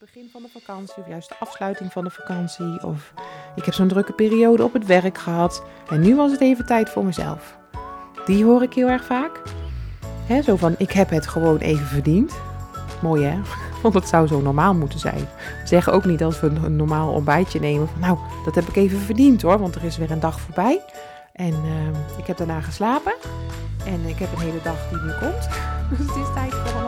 begin van de vakantie of juist de afsluiting van de vakantie. Of ik heb zo'n drukke periode op het werk gehad en nu was het even tijd voor mezelf. Die hoor ik heel erg vaak. Hè, zo van, ik heb het gewoon even verdiend. Mooi hè? Want dat zou zo normaal moeten zijn. Zeggen ook niet als we een normaal ontbijtje nemen van nou, dat heb ik even verdiend hoor, want er is weer een dag voorbij. En uh, ik heb daarna geslapen. En ik heb een hele dag die nu komt. Dus het is tijd voor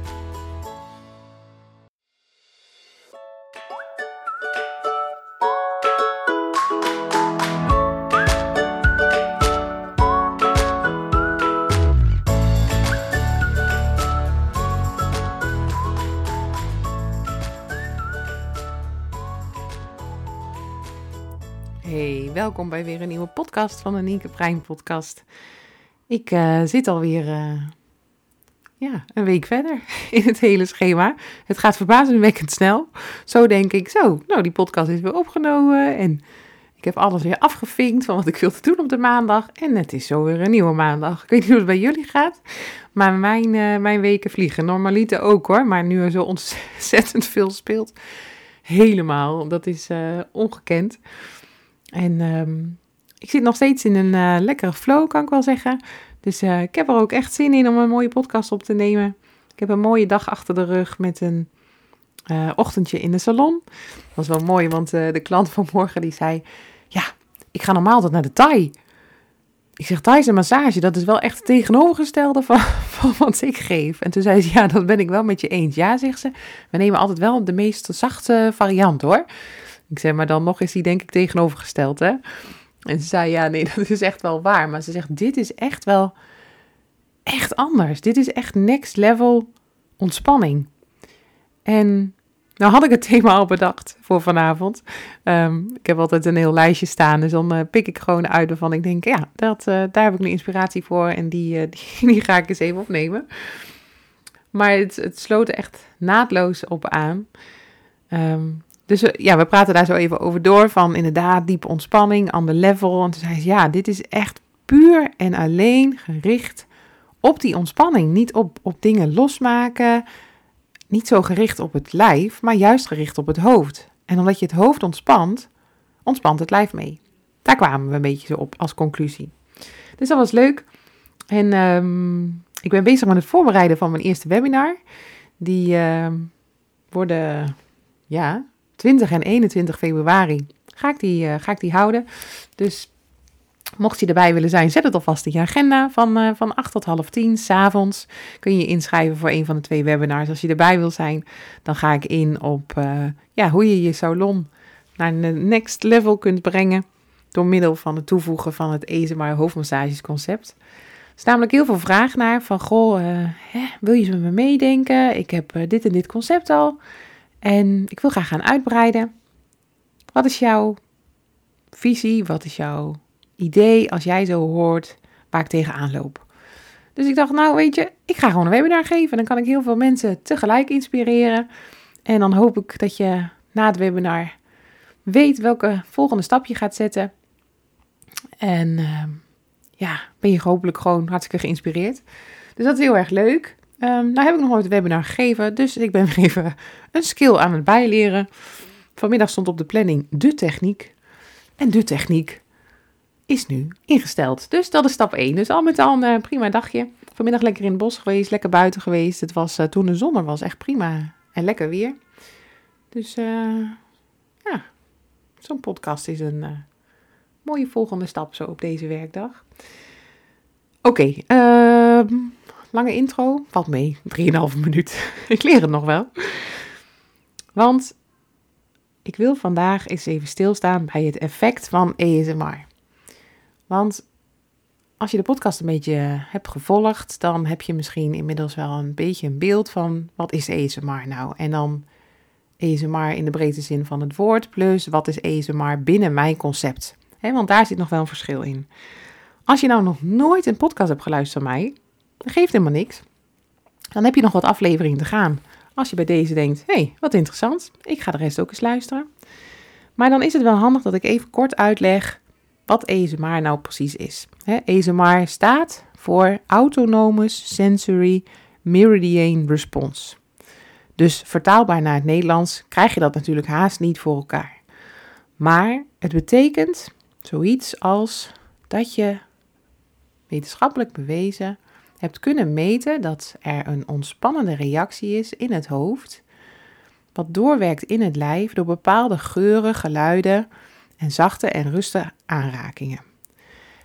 Welkom bij weer een nieuwe podcast van de Nienke Brein podcast. Ik uh, zit alweer uh, ja, een week verder in het hele schema. Het gaat verbazingwekkend snel. Zo denk ik, zo, nou die podcast is weer opgenomen en ik heb alles weer afgevinkt van wat ik wilde doen op de maandag. En het is zo weer een nieuwe maandag. Ik weet niet hoe het bij jullie gaat, maar mijn, uh, mijn weken vliegen. Normaliter ook hoor, maar nu er zo ontzettend veel speelt, helemaal. Dat is ongekend. En um, ik zit nog steeds in een uh, lekkere flow, kan ik wel zeggen. Dus uh, ik heb er ook echt zin in om een mooie podcast op te nemen. Ik heb een mooie dag achter de rug met een uh, ochtendje in de salon. Dat was wel mooi, want de klant van morgen die zei... Ja, ik ga normaal altijd naar de Thai. Ik zeg, Thai is een massage. Dat is wel echt het tegenovergestelde van, van wat ik geef. En toen zei ze, ja, dat ben ik wel met je eens. Ja, zegt ze, we nemen altijd wel de meest zachte variant hoor. Ik zei, maar dan nog is die denk ik tegenovergesteld, hè? En ze zei, ja, nee, dat is echt wel waar. Maar ze zegt, dit is echt wel echt anders. Dit is echt next level ontspanning. En nou had ik het thema al bedacht voor vanavond. Um, ik heb altijd een heel lijstje staan, dus dan uh, pik ik gewoon uit waarvan ik denk, ja, dat, uh, daar heb ik nu inspiratie voor en die, uh, die, die, ga ik eens even opnemen. Maar het, het sloot echt naadloos op aan. Um, dus ja, we praten daar zo even over door van inderdaad diepe ontspanning, ander level. En toen zei ze, ja, dit is echt puur en alleen gericht op die ontspanning. Niet op, op dingen losmaken, niet zo gericht op het lijf, maar juist gericht op het hoofd. En omdat je het hoofd ontspant, ontspant het lijf mee. Daar kwamen we een beetje zo op als conclusie. Dus dat was leuk. En um, ik ben bezig met het voorbereiden van mijn eerste webinar. Die uh, worden, ja, 20 en 21 februari ga ik die, uh, ga ik die houden. Dus mocht je erbij willen zijn, zet het alvast in je agenda. Van, uh, van 8 tot half 10 s'avonds kun je je inschrijven voor een van de twee webinars. Als je erbij wil zijn, dan ga ik in op uh, ja, hoe je je salon naar een next level kunt brengen. Door middel van het toevoegen van het ASMR hoofdmassagesconcept. Er is namelijk heel veel vraag naar van, goh, hè, wil je met me meedenken? Ik heb dit en dit concept al. En ik wil graag gaan uitbreiden. Wat is jouw visie? Wat is jouw idee als jij zo hoort waar ik tegenaan loop? Dus ik dacht, nou weet je, ik ga gewoon een webinar geven. Dan kan ik heel veel mensen tegelijk inspireren. En dan hoop ik dat je na het webinar weet welke volgende stap je gaat zetten. En uh, ja, ben je hopelijk gewoon hartstikke geïnspireerd. Dus dat is heel erg leuk. Um, nou heb ik nog nooit een webinar gegeven, dus ik ben even een skill aan het bijleren. Vanmiddag stond op de planning de techniek. En de techniek is nu ingesteld. Dus dat is stap 1. Dus al met al een uh, prima dagje. Vanmiddag lekker in het bos geweest, lekker buiten geweest. Het was uh, toen de zon er was, echt prima en lekker weer. Dus uh, ja, zo'n podcast is een mooie volgende stap zo op deze werkdag. Oké, okay, ehm, lange intro, valt mee, 3,5 minuut. ik leer het nog wel. Want ik wil vandaag eens even stilstaan bij het effect van ASMR. Want als je de podcast een beetje hebt gevolgd, dan heb je misschien inmiddels wel een beetje een beeld van wat is ASMR nou? En dan ASMR in de breedste zin van het woord, plus wat is ASMR binnen mijn concept? Want daar zit nog wel een verschil in. Als je nou nog nooit een podcast hebt geluisterd van mij, geeft helemaal niks. Dan heb je nog wat afleveringen te gaan. Als je bij deze denkt, hé, hey, wat interessant, ik ga de rest ook eens luisteren. Maar dan is het wel handig dat ik even kort uitleg wat ASMR nou precies is. He, ASMR staat voor Autonomous Sensory Meridian Response. Dus vertaalbaar naar het Nederlands krijg je dat natuurlijk haast niet voor elkaar. Maar het betekent zoiets als dat je wetenschappelijk bewezen hebt kunnen meten dat er een ontspannende reactie is in het hoofd, wat doorwerkt in het lijf door bepaalde geuren, geluiden en zachte en rustige aanrakingen.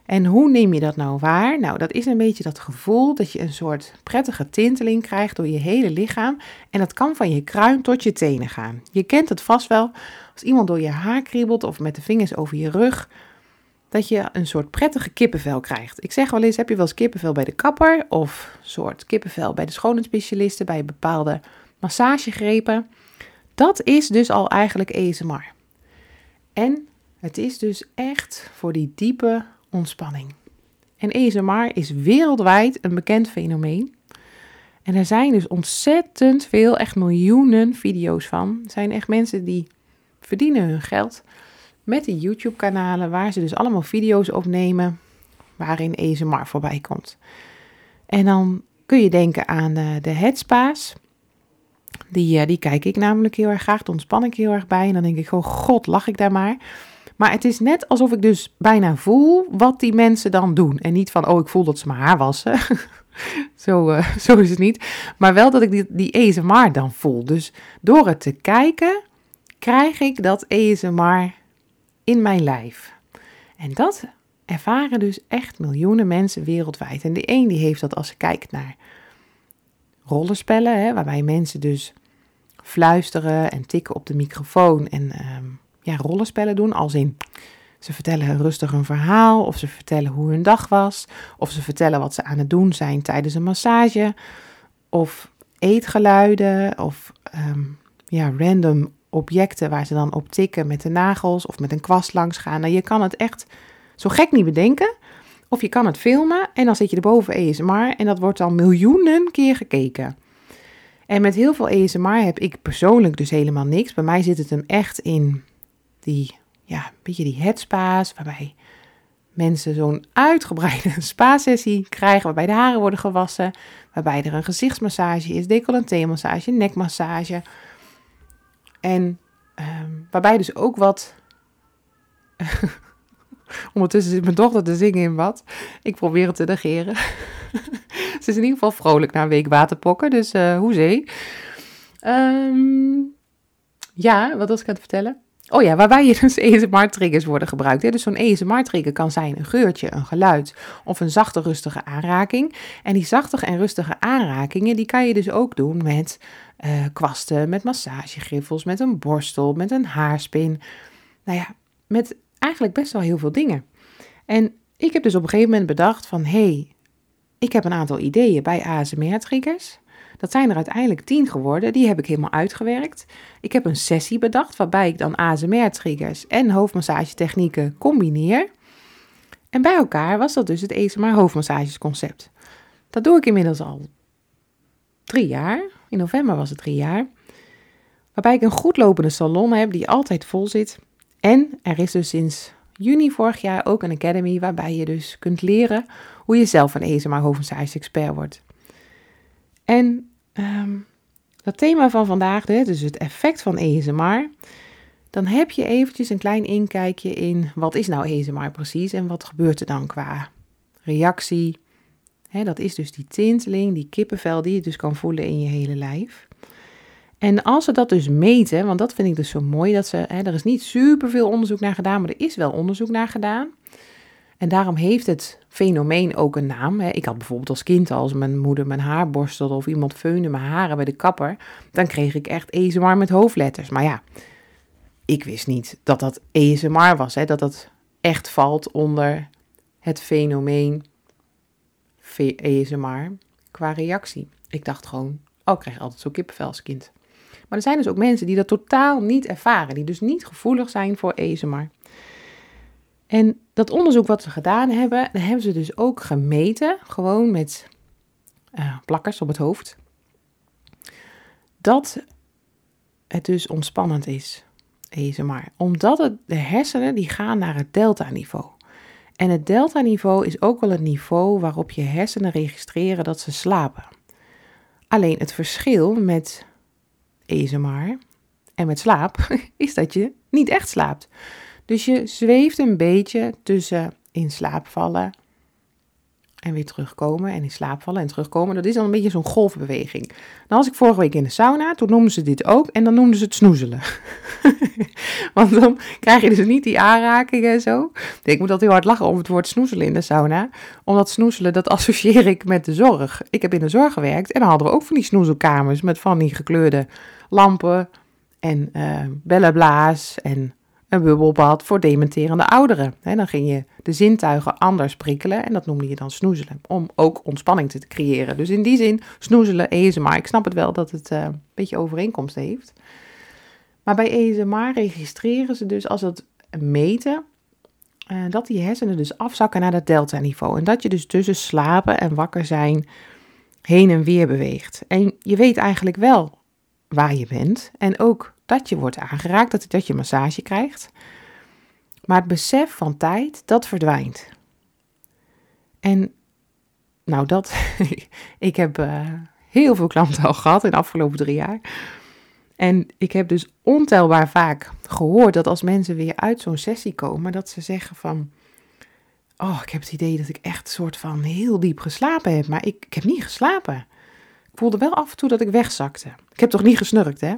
En hoe neem je dat nou waar? Nou, dat is een beetje dat gevoel dat je een soort prettige tinteling krijgt door je hele lichaam. En dat kan van je kruin tot je tenen gaan. Je kent het vast wel als iemand door je haar kriebelt of met de vingers over je rug. Dat je een soort prettige kippenvel krijgt. Ik zeg wel eens: heb je wel eens kippenvel bij de kapper? Of soort kippenvel bij de schoonheidsspecialisten, bij bepaalde massagegrepen? Dat is dus al eigenlijk ASMR. En het is dus echt voor die diepe ontspanning. En ASMR is wereldwijd een bekend fenomeen. En er zijn dus ontzettend veel, echt miljoenen video's van. Er zijn echt mensen die verdienen hun geld met die YouTube-kanalen, waar ze dus allemaal video's opnemen waarin ASMR voorbij komt. En dan kun je denken aan de, de headspa's. Die, eh, die kijk ik namelijk heel erg graag, daar ontspan ik heel erg bij. En dan denk ik, oh god, lach ik daar maar. Maar het is net alsof ik dus bijna voel wat die mensen dan doen. En niet van, oh, ik voel dat ze mijn haar wassen. zo, uh, zo is het niet. Maar wel dat ik die, die ASMR dan voel. Dus door het te kijken, krijg ik dat ASMR in mijn lijf. En dat ervaren dus echt miljoenen mensen wereldwijd. En de een die heeft dat als ze kijkt naar rollenspellen, hè, waarbij mensen dus fluisteren en tikken op de microfoon en um, ja, rollenspellen doen. Als in ze vertellen rustig een verhaal, of ze vertellen hoe hun dag was, of ze vertellen wat ze aan het doen zijn tijdens een massage, of eetgeluiden, of um, ja, random objecten waar ze dan op tikken met de nagels of met een kwast langs gaan. Nou, je kan het echt zo gek niet bedenken. Of je kan het filmen en dan zit je erboven ASMR en dat wordt dan miljoenen keer gekeken. En met heel veel ASMR heb ik persoonlijk dus helemaal niks. Bij mij zit het hem echt in die, ja, beetje die headspa's, waarbij mensen zo'n uitgebreide spa-sessie krijgen, waarbij de haren worden gewassen, waarbij er een gezichtsmassage is, decolleté-massage, nekmassage. En um, waarbij dus ook wat. Ondertussen zit mijn dochter te zingen in wat. Ik probeer het te negeren. Ze is in ieder geval vrolijk na een week waterpokken, dus uh, hoezee. Um, ja, wat was ik aan het vertellen? Oh ja, waarbij je dus ASMR-triggers worden gebruikt. Hè? Dus zo'n ASMR-trigger kan zijn een geurtje, een geluid of een zachte, rustige aanraking. En die zachte en rustige aanrakingen, die kan je dus ook doen met uh, kwasten, met massagegriffels, met een borstel, met een haarspin. Nou ja, met eigenlijk best wel heel veel dingen. En ik heb dus op een gegeven moment bedacht van, hé, hey, ik heb een aantal ideeën bij ASMR-triggers. Dat zijn er uiteindelijk tien geworden. Die heb ik helemaal uitgewerkt. Ik heb een sessie bedacht waarbij ik dan ASMR-triggers en hoofdmassagetechnieken combineer. En bij elkaar was dat dus het ASMR hoofdmassagesconcept. Dat doe ik inmiddels al drie jaar. In november was het drie jaar. Waarbij ik een goed lopende salon heb die altijd vol zit. En er is dus sinds juni vorig jaar ook een academy waarbij je dus kunt leren hoe je zelf een ASMR hoofdmassage expert wordt. En um, dat thema van vandaag, dus het effect van ASMR, dan heb je eventjes een klein inkijkje in wat is nou ASMR precies en wat gebeurt er dan qua reactie. Dat is dus die tinteling, die kippenvel die je dus kan voelen in je hele lijf. En als we dat dus meten, want dat vind ik dus zo mooi, dat ze, er is niet superveel onderzoek naar gedaan, maar er is wel onderzoek naar gedaan. En daarom heeft het fenomeen ook een naam. Ik had bijvoorbeeld als kind, als mijn moeder mijn haar borstelde of iemand feunde mijn haren bij de kapper, dan kreeg ik echt ASMR met hoofdletters. Maar ja, ik wist niet dat dat ASMR was, dat dat echt valt onder het fenomeen ASMR qua reactie. Ik dacht gewoon, oh, ik krijg altijd zo kippenvel als kind. Maar er zijn dus ook mensen die dat totaal niet ervaren, die dus niet gevoelig zijn voor ASMR. En dat onderzoek wat ze gedaan hebben, daar hebben ze dus ook gemeten, gewoon met uh, plakkers op het hoofd, dat het dus ontspannend is, ASMR. Omdat het, de hersenen die gaan naar het delta-niveau. En het delta-niveau is ook wel het niveau waarop je hersenen registreren dat ze slapen. Alleen het verschil met ASMR en met slaap is dat je niet echt slaapt. Dus je zweeft een beetje tussen in slaap vallen en weer terugkomen en in slaap vallen en terugkomen. Dat is dan een beetje zo'n golfbeweging. Dan was ik vorige week in de sauna, toen noemden ze dit ook en dan noemden ze het snoezelen. Want dan krijg je dus niet die aanrakingen en zo. Ik moet altijd heel hard lachen om het woord snoezelen in de sauna. Omdat snoezelen, dat associeer ik met de zorg. Ik heb in de zorg gewerkt en dan hadden we ook van die snoezelkamers met van die gekleurde lampen en uh, bellenblaas en een bubbelbad voor dementerende ouderen. dan ging je de zintuigen anders prikkelen en dat noemde je dan snoezelen, om ook ontspanning te creëren. Dus in die zin snoezelen, ASMR. Ik snap het wel dat het uh, een beetje overeenkomst heeft. Maar bij ASMR registreren ze dus als het meten uh, dat die hersenen dus afzakken naar dat delta-niveau. En dat je dus tussen slapen en wakker zijn heen en weer beweegt. En je weet eigenlijk wel waar je bent en ook dat je wordt aangeraakt, dat, dat je massage krijgt. Maar het besef van tijd, dat verdwijnt. En nou, dat. ik heb uh, heel veel klanten al gehad in de afgelopen drie jaar. En ik heb dus ontelbaar vaak gehoord dat als mensen weer uit zo'n sessie komen, dat ze zeggen van. Oh, ik heb het idee dat ik echt een soort van heel diep geslapen heb. Maar ik, ik heb niet geslapen. Ik voelde wel af en toe dat ik wegzakte. Ik heb toch niet gesnurkt, hè?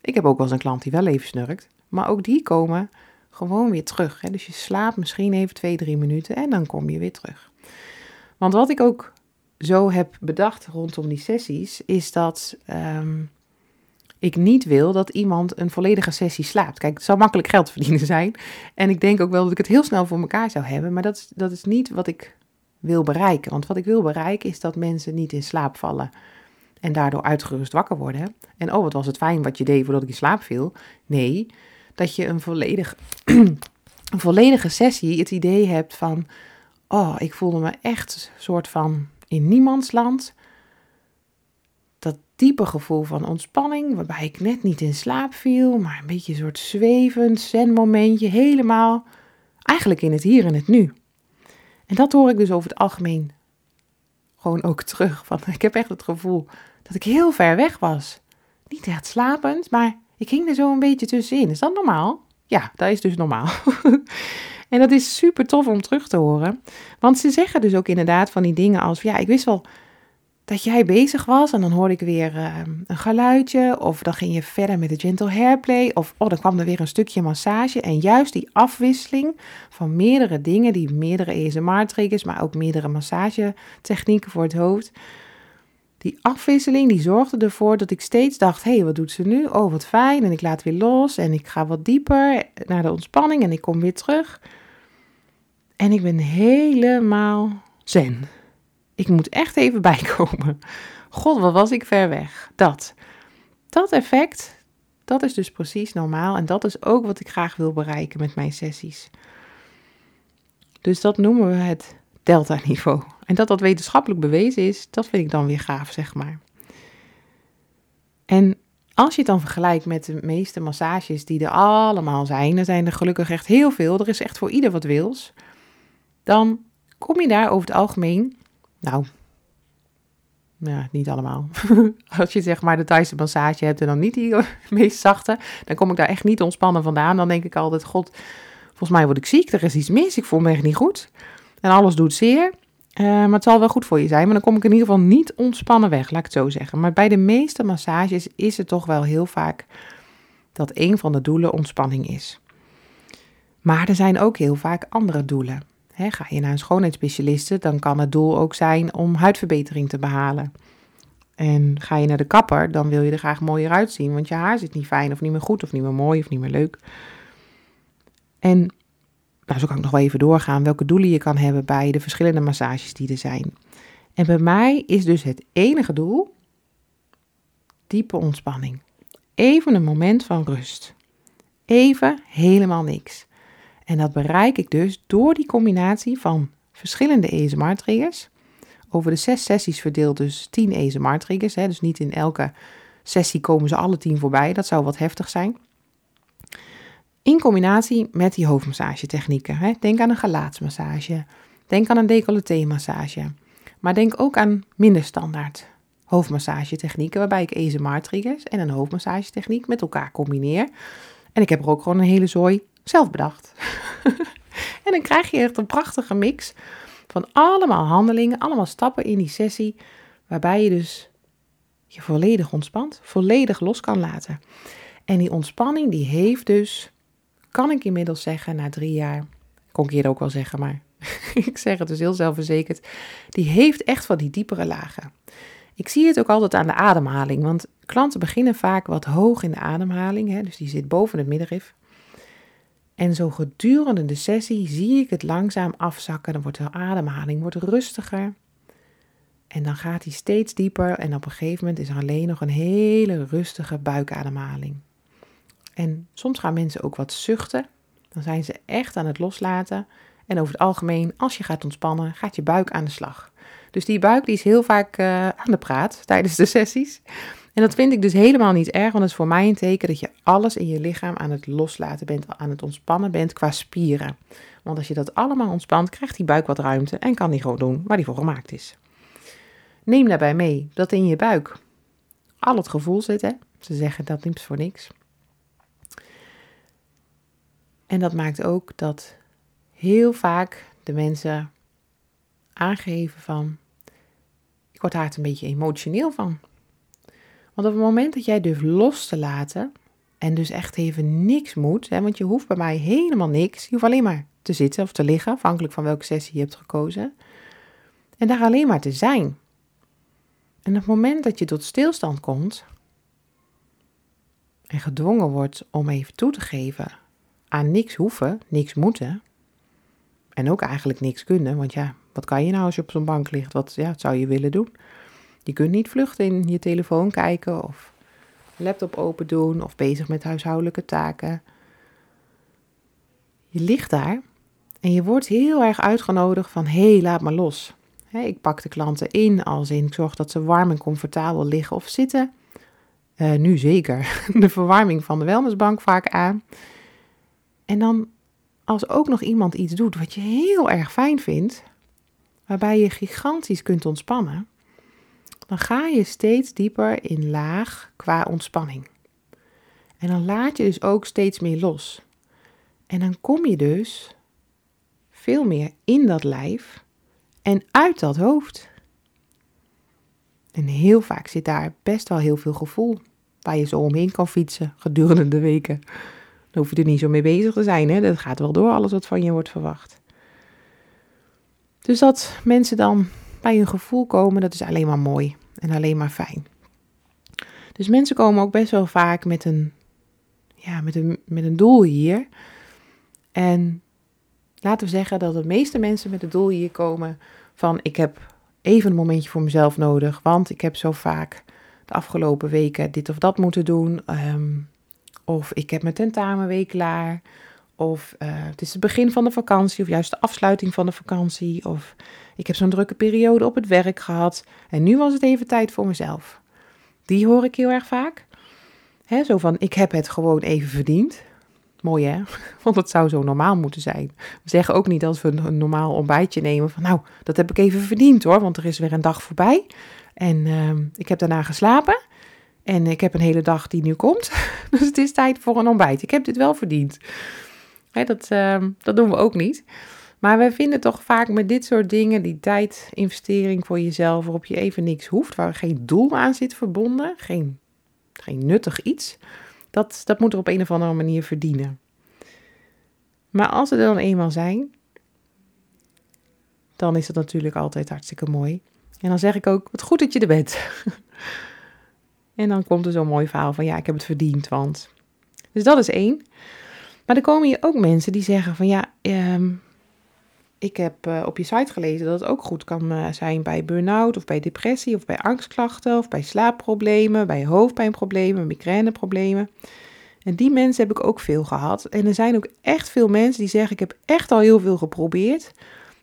Ik heb ook wel eens een klant die wel even snurkt. Maar ook die komen gewoon weer terug. Hè? Dus je slaapt misschien even twee, drie minuten en dan kom je weer terug. Want wat ik ook zo heb bedacht rondom die sessies, is dat ehm, ik niet wil dat iemand een volledige sessie slaapt. Kijk, het zou makkelijk geld verdienen zijn. En ik denk ook wel dat ik het heel snel voor elkaar zou hebben. Maar dat is, dat is niet wat ik wil bereiken. Want wat ik wil bereiken is dat mensen niet in slaap vallen en daardoor uitgerust wakker worden. En oh, wat was het fijn wat je deed voordat ik in slaap viel. Nee, dat je een, volledig, een volledige sessie het idee hebt van, oh, ik voelde me echt soort van in niemands land. Dat diepe gevoel van ontspanning, waarbij ik net niet in slaap viel, maar een beetje een soort zwevend zen-momentje, helemaal eigenlijk in het hier en het nu. En dat hoor ik dus over het algemeen gewoon ook terug. Van, ik heb echt het gevoel dat ik heel ver weg was. Niet echt slapend, maar ik hing er zo een beetje tussenin. Is dat normaal? Ja, dat is dus normaal. en dat is super tof om terug te horen. Want ze zeggen dus ook inderdaad van die dingen als: ja, ik wist wel dat jij bezig was en dan hoorde ik weer ehm, een geluidje of dan ging je verder met de gentle hairplay of oh, dan kwam er weer een stukje massage en juist die afwisseling van meerdere dingen, die meerdere ASMR-triggers, maar ook meerdere massagetechnieken voor het hoofd, die afwisseling die zorgde ervoor dat ik steeds dacht: hé, hey, wat doet ze nu? Oh, wat fijn. En ik laat weer los en ik ga wat dieper naar de ontspanning en ik kom weer terug. En ik ben helemaal zen. Ik moet echt even bijkomen. God, wat was ik ver weg. Dat. Dat effect, dat is dus precies normaal. En dat is ook wat ik graag wil bereiken met mijn sessies. Dus dat noemen we het delta-niveau. En dat dat wetenschappelijk bewezen is, dat vind ik dan weer gaaf, zeg maar. En als je het dan vergelijkt met de meeste massages die er allemaal zijn, er zijn er gelukkig echt heel veel, er is echt voor ieder wat wils, dan kom je daar over het algemeen, nou, ja, niet allemaal. Als je zeg maar de Thaise massage hebt en dan niet die meest zachte, dan kom ik daar echt niet ontspannen vandaan. Dan denk ik altijd, god, volgens mij word ik ziek, er is iets mis, ik voel me echt niet goed. En alles doet zeer. Uh, maar het zal wel goed voor je zijn. Maar dan kom ik in ieder geval niet ontspannen weg, laat ik het zo zeggen. Maar bij de meeste massages is het toch wel heel vaak dat een van de doelen ontspanning is. Maar er zijn ook heel vaak andere doelen. Ga je naar een schoonheidsspecialiste, dan kan het doel ook zijn om huidverbetering te behalen. En ga je naar de kapper, dan wil je er graag mooier uitzien, want je haar zit niet fijn of niet meer goed of niet meer mooi of niet meer leuk. En nou, zo kan ik nog wel even doorgaan welke doelen je kan hebben bij de verschillende massages die er zijn. En bij mij is dus het enige doel diepe ontspanning. Even een moment van rust. Even helemaal niks. En dat bereik ik dus door die combinatie van verschillende ASMR-triggers. Over de zes sessies verdeeld dus tien ASMR-triggers. Dus niet in elke sessie komen ze alle tien voorbij. Dat zou wat heftig zijn. In combinatie met die hoofdmassagetechnieken. Denk aan een gelaatsmassage. Denk aan een decolleté-massage. Maar denk ook aan minder standaard hoofdmassagetechnieken, waarbij ik ASMR-triggers en een hoofdmassagetechniek met elkaar combineer. En ik heb er ook gewoon een hele zooi zelf bedacht. en dan krijg je echt een prachtige mix van allemaal handelingen, allemaal stappen in die sessie, waarbij je dus je volledig ontspant, volledig los kan laten. En die ontspanning die heeft dus, kan ik inmiddels zeggen, na drie jaar, kon ik hier ook wel zeggen, maar ik zeg het dus heel zelfverzekerd, die heeft echt van die diepere lagen. Ik zie het ook altijd aan de ademhaling, want klanten beginnen vaak wat hoog in de ademhaling, hè, dus die zit boven het middenrif. En zo gedurende de sessie zie ik het langzaam afzakken. Dan wordt de ademhaling wordt rustiger. En dan gaat hij steeds dieper en op een gegeven moment is er alleen nog een hele rustige buikademhaling. En soms gaan mensen ook wat zuchten. Dan zijn ze echt aan het loslaten. En over het algemeen, als je gaat ontspannen, gaat je buik aan de slag. Dus die buik die is heel vaak uh, aan de praat tijdens de sessies. En dat vind ik dus helemaal niet erg, want dat is voor mij een teken dat je alles in je lichaam aan het loslaten bent, aan het ontspannen bent qua spieren. Want als je dat allemaal ontspant, krijgt die buik wat ruimte en kan die gewoon doen waar die voor gemaakt is. Neem daarbij mee dat in je buik al het gevoel zit. Hè? Ze zeggen dat niet voor niks. En dat maakt ook dat heel vaak de mensen aangeven van, ik word daar een beetje emotioneel van. Want op het moment dat jij durft los te laten en dus echt even niks moet, hè, want je hoeft bij mij helemaal niks, je hoeft alleen maar te zitten of te liggen, afhankelijk van welke sessie je hebt gekozen, en daar alleen maar te zijn. En op het moment dat je tot stilstand komt en gedwongen wordt om even toe te geven aan niks hoeven, niks moeten, en ook eigenlijk niks kunnen, want ja, wat kan je nou als je op zo'n bank ligt? Wat ja, zou je willen doen? Je kunt niet vluchten in je telefoon kijken of laptop open doen of bezig met huishoudelijke taken. Je ligt daar en je wordt heel erg uitgenodigd van hé, hey, laat maar los. ik pak de klanten in als in ik zorg dat ze warm en comfortabel liggen of zitten. Uh, nu zeker de verwarming van de wellnessbank vaak aan. En dan als ook nog iemand iets doet wat je heel erg fijn vindt, waarbij je gigantisch kunt ontspannen, dan ga je steeds dieper in laag qua ontspanning. En dan laat je dus ook steeds meer los. En dan kom je dus veel meer in dat lijf en uit dat hoofd. En heel vaak zit daar best wel heel veel gevoel waar je zo omheen kan fietsen gedurende de weken. Dan hoef je er niet zo mee bezig te zijn. Hè? Dat gaat wel door, alles wat van je wordt verwacht. Dus dat mensen dan bij hun gevoel komen, dat is alleen maar mooi en alleen maar fijn. Dus mensen komen ook best wel vaak met een, ja, met een, met een doel hier. En laten we zeggen dat de meeste mensen met het doel hier komen van ik heb even een momentje voor mezelf nodig, want ik heb zo vaak de afgelopen weken dit of dat moeten doen. Ehm, of ik heb mijn tentamenweek klaar. Of uh, het is het begin van de vakantie, of juist de afsluiting van de vakantie. Of ik heb zo'n drukke periode op het werk gehad. En nu was het even tijd voor mezelf. Die hoor ik heel erg vaak. He, zo van, ik heb het gewoon even verdiend. Mooi hè? Want het zou zo normaal moeten zijn. We zeggen ook niet als we een normaal ontbijtje nemen van, nou, dat heb ik even verdiend hoor, want er is weer een dag voorbij. En uh, ik heb daarna geslapen. En ik heb een hele dag die nu komt. Dus het is tijd voor een ontbijt. Ik heb dit wel verdiend. Dat, uh, dat doen we ook niet. Maar we vinden toch vaak met dit soort dingen, die tijdinvestering voor jezelf, waarop je even niks hoeft, waar geen doel aan zit verbonden, geen, geen nuttig iets, dat, dat moet er op een of andere manier verdienen. Maar als ze er dan eenmaal zijn, dan is dat natuurlijk altijd hartstikke mooi. En dan zeg ik ook, wat goed dat je er bent. En dan komt er zo'n mooi verhaal van ja, ik heb het verdiend, want. Dus dat is één. Maar er komen hier ook mensen die zeggen van ja, um, ik heb uh, op je site gelezen dat het ook goed kan uh, zijn bij burn-out of bij depressie of bij angstklachten of bij slaapproblemen, bij hoofdpijnproblemen, migraineproblemen. En die mensen heb ik ook veel gehad. En er zijn ook echt veel mensen die zeggen: Ik heb echt al heel veel geprobeerd.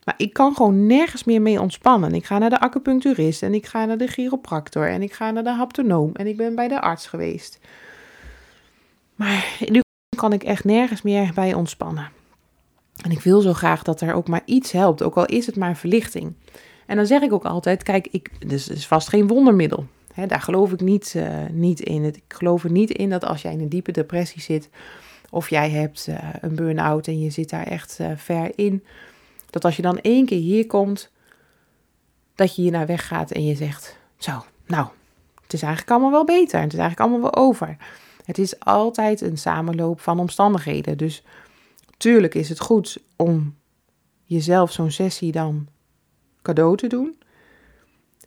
Maar ik kan gewoon nergens meer mee ontspannen. Ik ga naar de acupuncturist en ik ga naar de chiropractor en ik ga naar de haptonoom en ik ben bij de arts geweest. Maar nu kan ik echt nergens meer bij ontspannen. En ik wil zo graag dat er ook maar iets helpt, ook al is het maar verlichting. En dan zeg ik ook altijd: kijk, ik, dus is vast geen wondermiddel. Daar geloof ik niet, uh, niet in. Ik geloof er niet in dat als jij in een diepe depressie zit, of jij hebt uh, een burn-out en je zit daar echt uh, ver in, dat als je dan één keer hier komt, dat je hier naar weg gaat en je zegt: Zo, nou, het is eigenlijk allemaal wel beter. Het is eigenlijk allemaal wel over. Het is altijd een samenloop van omstandigheden. Dus tuurlijk is het goed om jezelf zo'n sessie dan cadeau te doen.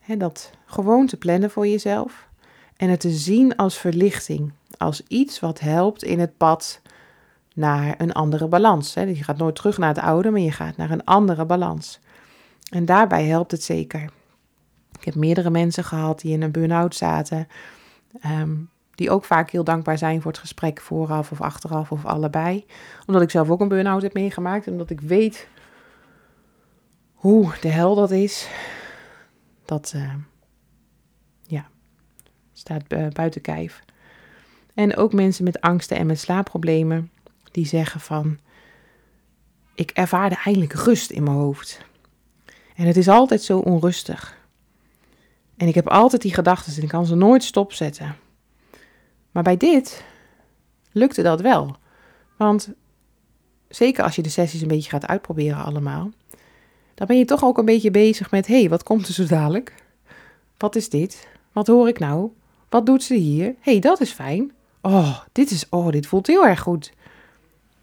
He, dat gewoon te plannen voor jezelf. En het te zien als verlichting. Als iets wat helpt in het pad naar een andere balans. He, je gaat nooit terug naar het oude, maar je gaat naar een andere balans. En daarbij helpt het zeker. Ik heb meerdere mensen gehad die in een burn-out zaten. Um, die ook vaak heel dankbaar zijn voor het gesprek vooraf of achteraf of allebei. Omdat ik zelf ook een burn-out heb meegemaakt en omdat ik weet hoe de hel dat is. Dat uh, ja, staat uh, buiten kijf. En ook mensen met angsten en met slaapproblemen die zeggen van ik ervaarde eindelijk rust in mijn hoofd. En het is altijd zo onrustig. En ik heb altijd die gedachten en ik kan ze nooit stopzetten. Maar bij dit lukte dat wel. Want zeker als je de sessies een beetje gaat uitproberen allemaal, dan ben je toch ook een beetje bezig met, hé, hey, wat komt er zo dadelijk? Wat is dit? Wat hoor ik nou? Wat doet ze hier? Hé, hey, dat is fijn. Oh, dit is, oh, dit voelt heel erg goed.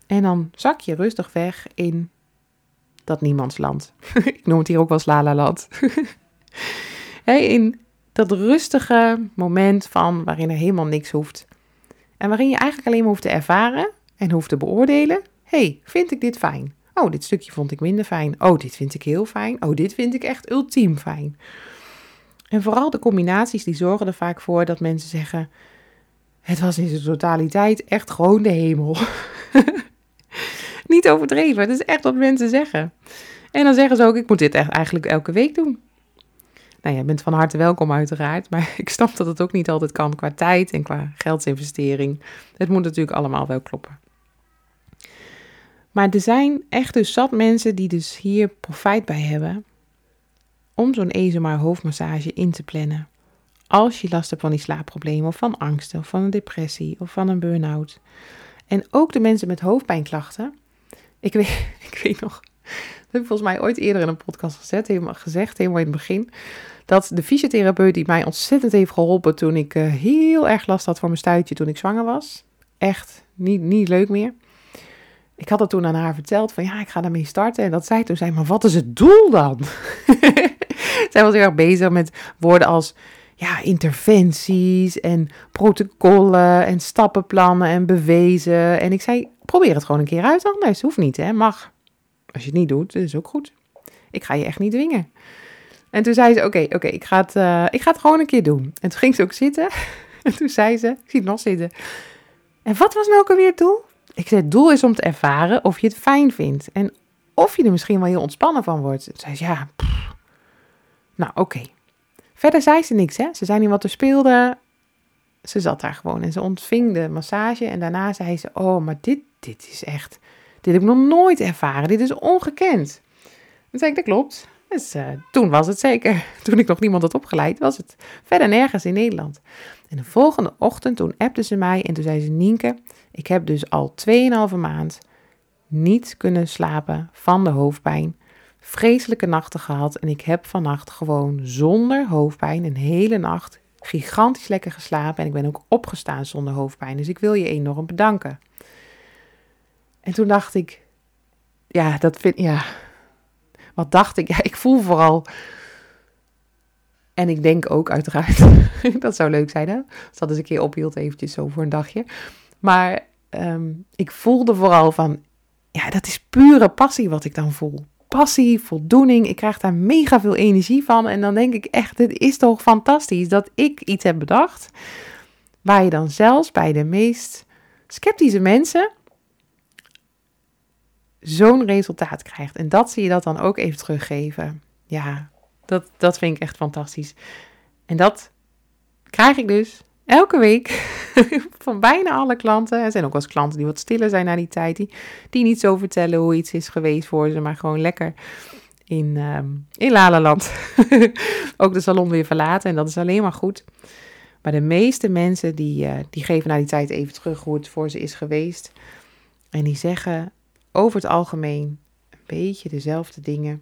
En dan zak je rustig weg in dat niemandsland. ik noem het hier ook wel Slalaland. hey, in dat rustige moment van waarin er helemaal niks hoeft. En waarin je eigenlijk alleen maar hoeft te ervaren en hoeft te beoordelen. hey, vind ik dit fijn? Oh, dit stukje vond ik minder fijn. Oh, dit vind ik heel fijn. Oh, dit vind ik echt ultiem fijn. En vooral de combinaties die zorgen er vaak voor dat mensen zeggen: Het was in zijn totaliteit echt gewoon de hemel. Niet overdreven, het is echt wat mensen zeggen. En dan zeggen ze ook: Ik moet dit echt eigenlijk elke week doen. Nou, je bent van harte welkom uiteraard, maar ik snap dat het ook niet altijd kan qua tijd en qua geldsinvestering. Het moet natuurlijk allemaal wel kloppen. Maar er zijn echt dus zat mensen die dus hier profijt bij hebben om zo'n ESMAR hoofdmassage in te plannen. Als je last hebt van die slaapproblemen of van angsten of van een depressie of van een burn-out. En ook de mensen met hoofdpijnklachten. Ik weet, ik weet nog, dat heb ik volgens mij ooit eerder in een podcast gezet, helemaal gezegd, helemaal in het begin dat de fysiotherapeut die mij ontzettend heeft geholpen toen ik uh, heel erg last had voor mijn stuitje toen ik zwanger was. Echt niet, niet leuk meer. Ik had het toen aan haar verteld van ja, ik ga daarmee starten. En dat zij toen zei, maar wat is het doel dan? zij was heel erg bezig met woorden als ja, interventies en protocollen en stappenplannen en bewezen. En ik zei, probeer het gewoon een keer uit anders. Hoeft niet, hè, mag. Als je het niet doet, is ook goed. Ik ga je echt niet dwingen. En toen zei ze, oké, oké, ik, ga het, uh, ik ga het gewoon een keer doen. En toen ging ze ook zitten. En toen zei ze, ik zie het nog zitten. En wat was nou ook alweer het doel? Ik zei, het doel is om te ervaren of je het fijn vindt. En of je er misschien wel heel ontspannen van wordt. Toen zei ze, ja, nou oké. Verder zei ze niks, hè. Ze zei niet wat er speelde. Ze zat daar gewoon en ze ontving de massage. En daarna zei ze, oh, maar dit, dit is echt... Dit heb ik nog nooit ervaren. Dit is ongekend. Toen zei ik, dat klopt. Dus uh, toen was het zeker, toen ik nog niemand had opgeleid, was het verder nergens in Nederland. En de volgende ochtend, toen appte ze mij en toen zei ze, Nienke, ik heb dus al 2,5 maand niet kunnen slapen van de hoofdpijn. Vreselijke nachten gehad en ik heb vannacht gewoon zonder hoofdpijn een hele nacht gigantisch lekker geslapen. En ik ben ook opgestaan zonder hoofdpijn. Dus ik wil je enorm bedanken. En toen dacht ik, ja, dat vind ja, wat dacht ik? Ja, ik voel vooral. En ik denk ook uiteraard, dat zou leuk zijn hè, als dat eens een keer ophield eventjes zo voor een dagje. Maar um, ik voelde vooral van, ja, dat is pure passie wat ik dan voel. passie, voldoening. Ik krijg daar mega veel energie van. En dan denk ik echt, dit is toch fantastisch dat ik iets heb bedacht. Waar je dan zelfs bij de meest sceptische mensen zo'n resultaat krijgt. En dat zie je dat dan ook even teruggeven. Ja, dat, dat vind ik echt fantastisch. En dat krijg ik dus elke week van bijna alle klanten. Er zijn ook wel eens klanten die wat stiller zijn na die tijd. Die, die niet zo vertellen hoe iets is geweest voor ze, maar gewoon lekker in, um, in Lalaland ook de salon weer verlaten. En dat is alleen maar goed. Maar de meeste mensen die, uh, die geven na die tijd even terug hoe het voor ze is geweest. En die zeggen over het algemeen een beetje dezelfde dingen.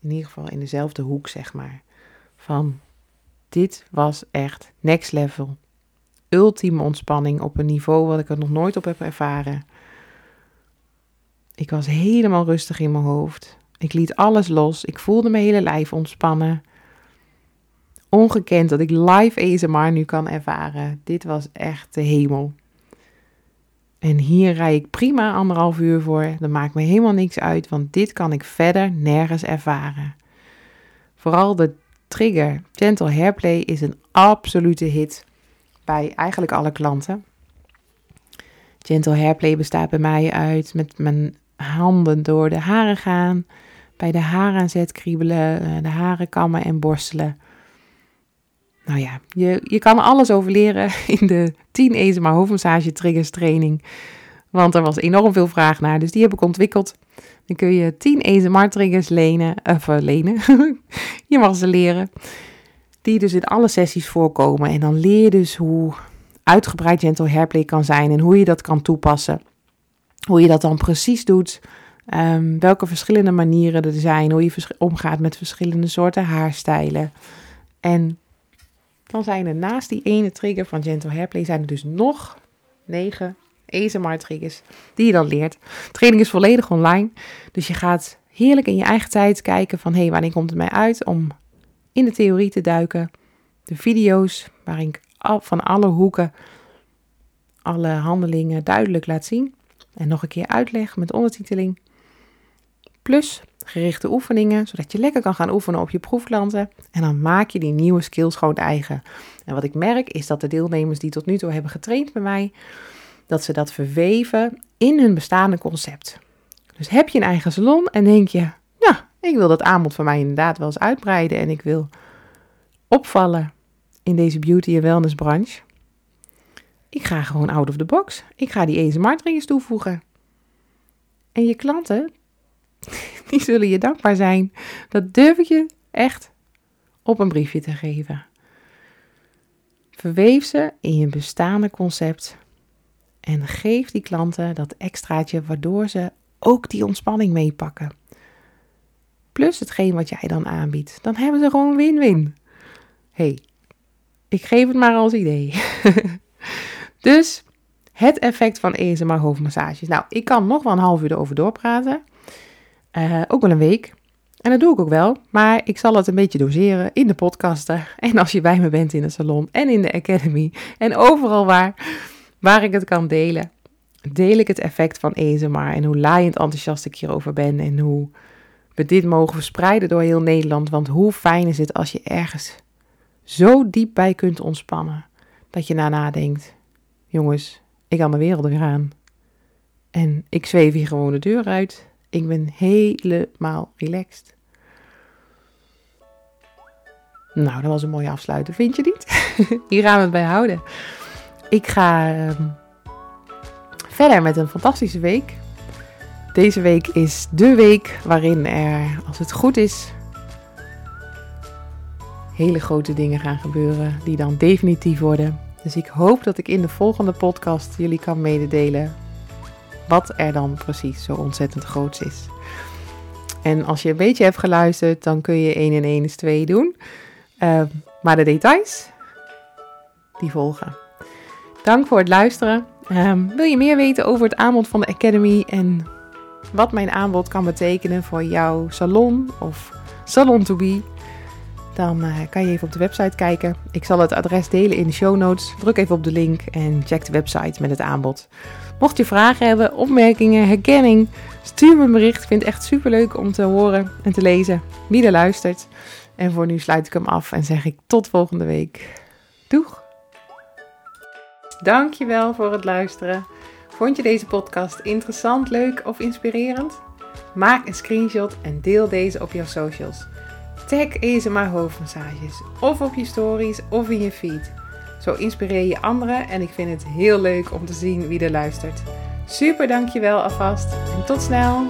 In ieder geval in dezelfde hoek, zeg maar. Van dit was echt next level. Ultieme ontspanning op een niveau wat ik er nog nooit op heb ervaren. Ik was helemaal rustig in mijn hoofd. Ik liet alles los. Ik voelde mijn hele lijf ontspannen. Ongekend dat ik live ASMR nu kan ervaren. Dit was echt de hemel. En hier rij ik prima anderhalf uur voor. Dat maakt me helemaal niks uit, want dit kan ik verder nergens ervaren. Vooral de trigger Gentle Hairplay is een absolute hit bij eigenlijk alle klanten. Gentle Hairplay bestaat bij mij uit met mijn handen door de haren gaan, bij de haaranzet kriebelen, eh, de haren kammen en borstelen. Nou ja, je, je kan alles over leren in de 10 ESMA hoofdmassage triggers training. Want er was enorm veel vraag naar, dus die heb ik ontwikkeld. Dan kun je 10 ASMR-triggers lenen, of uh, lenen. je mag ze leren. Die dus in alle sessies voorkomen. En dan leer je dus hoe uitgebreid gentle hairplay kan zijn en hoe je dat kan toepassen. Hoe je dat dan precies doet. Um, welke verschillende manieren er zijn. Hoe je omgaat met verschillende soorten haarstijlen. En dan zijn er naast die ene trigger van gentle hairplay zijn er dus nog negen ASMR-triggers die je dan leert. Training is volledig online, dus je gaat heerlijk in je eigen tijd kijken van hé, hey, wanneer komt het mij uit om in de theorie te duiken. De video's waarin ik van alle hoeken alle handelingen duidelijk laat zien en nog een keer uitleg met ondertiteling. Plus gerichte oefeningen, zodat je lekker kan gaan oefenen op je proefklanten. En dan maak je die nieuwe skills gewoon eigen. En wat ik merk is dat de deelnemers die tot nu toe hebben getraind bij mij, dat ze dat verweven in hun bestaande concept. Dus heb je een eigen salon en denk je, ja, ik wil dat aanbod van mij inderdaad wel eens uitbreiden en ik wil opvallen in deze beauty en wellness branche. Ik ga gewoon out of the box. Ik ga die ASMR-triggers toevoegen. En je klanten, die zullen je dankbaar zijn. Dat durf ik je echt op een briefje te geven. Verweef ze in je bestaande concept en geef die klanten dat extraatje waardoor ze ook die ontspanning meepakken. Plus hetgeen wat jij dan aanbiedt. Dan hebben ze gewoon win-win. hey, ik geef het maar als idee. dus het effect van ESMR hoofdmassages. Nou, ik kan nog wel een half uur erover doorpraten. Uh, ook wel een week. En dat doe ik ook wel, maar ik zal het een beetje doseren in de podcasten. En als je bij me bent in de salon en in de academy en overal waar waar ik het kan delen. Deel ik het effect van ASMR en hoe laaiend enthousiast ik hierover ben en hoe we dit mogen verspreiden door heel Nederland. Want hoe fijn is het als je ergens zo diep bij kunt ontspannen dat je daarna denkt: jongens, ik kan de wereld weer aan. En ik zweef hier gewoon de deur uit. Ik ben helemaal relaxed. Nou, dat was een mooie afsluiter, vind je niet? Hier gaan we het bij houden. Ik ga ehm, verder met een fantastische week. Deze week is de week waarin er, als het goed is, hele grote dingen gaan gebeuren die dan definitief worden. Dus ik hoop dat ik in de volgende podcast jullie kan mededelen wat er dan precies zo ontzettend groot is. En als je een beetje hebt geluisterd, dan kun je 1 en 1 is 2 doen. Uh, maar de details, die volgen. Dank voor het luisteren. Um, wil je meer weten over het aanbod van de Academy en wat mijn aanbod kan betekenen voor jouw salon of salon to be? dan eh, kan je even op de website kijken. Ik zal het adres delen in de show notes. Druk even op de link en check de website met het aanbod. Mocht je vragen hebben, opmerkingen, herkenning, stuur me een bericht. Ik vind het echt super leuk om te horen en te lezen wie er luistert. En voor nu sluit ik hem af en zeg ik tot volgende week. Doeg! Dankjewel voor het luisteren. Vond je deze podcast interessant, leuk of inspirerend? Maak een screenshot en deel deze op jouw socials. Tag ESMA hoofdmassages of op je stories of in je feed. Zo inspireer je anderen en ik vind het heel leuk om te zien wie er luistert. Super dankjewel alvast en tot snel!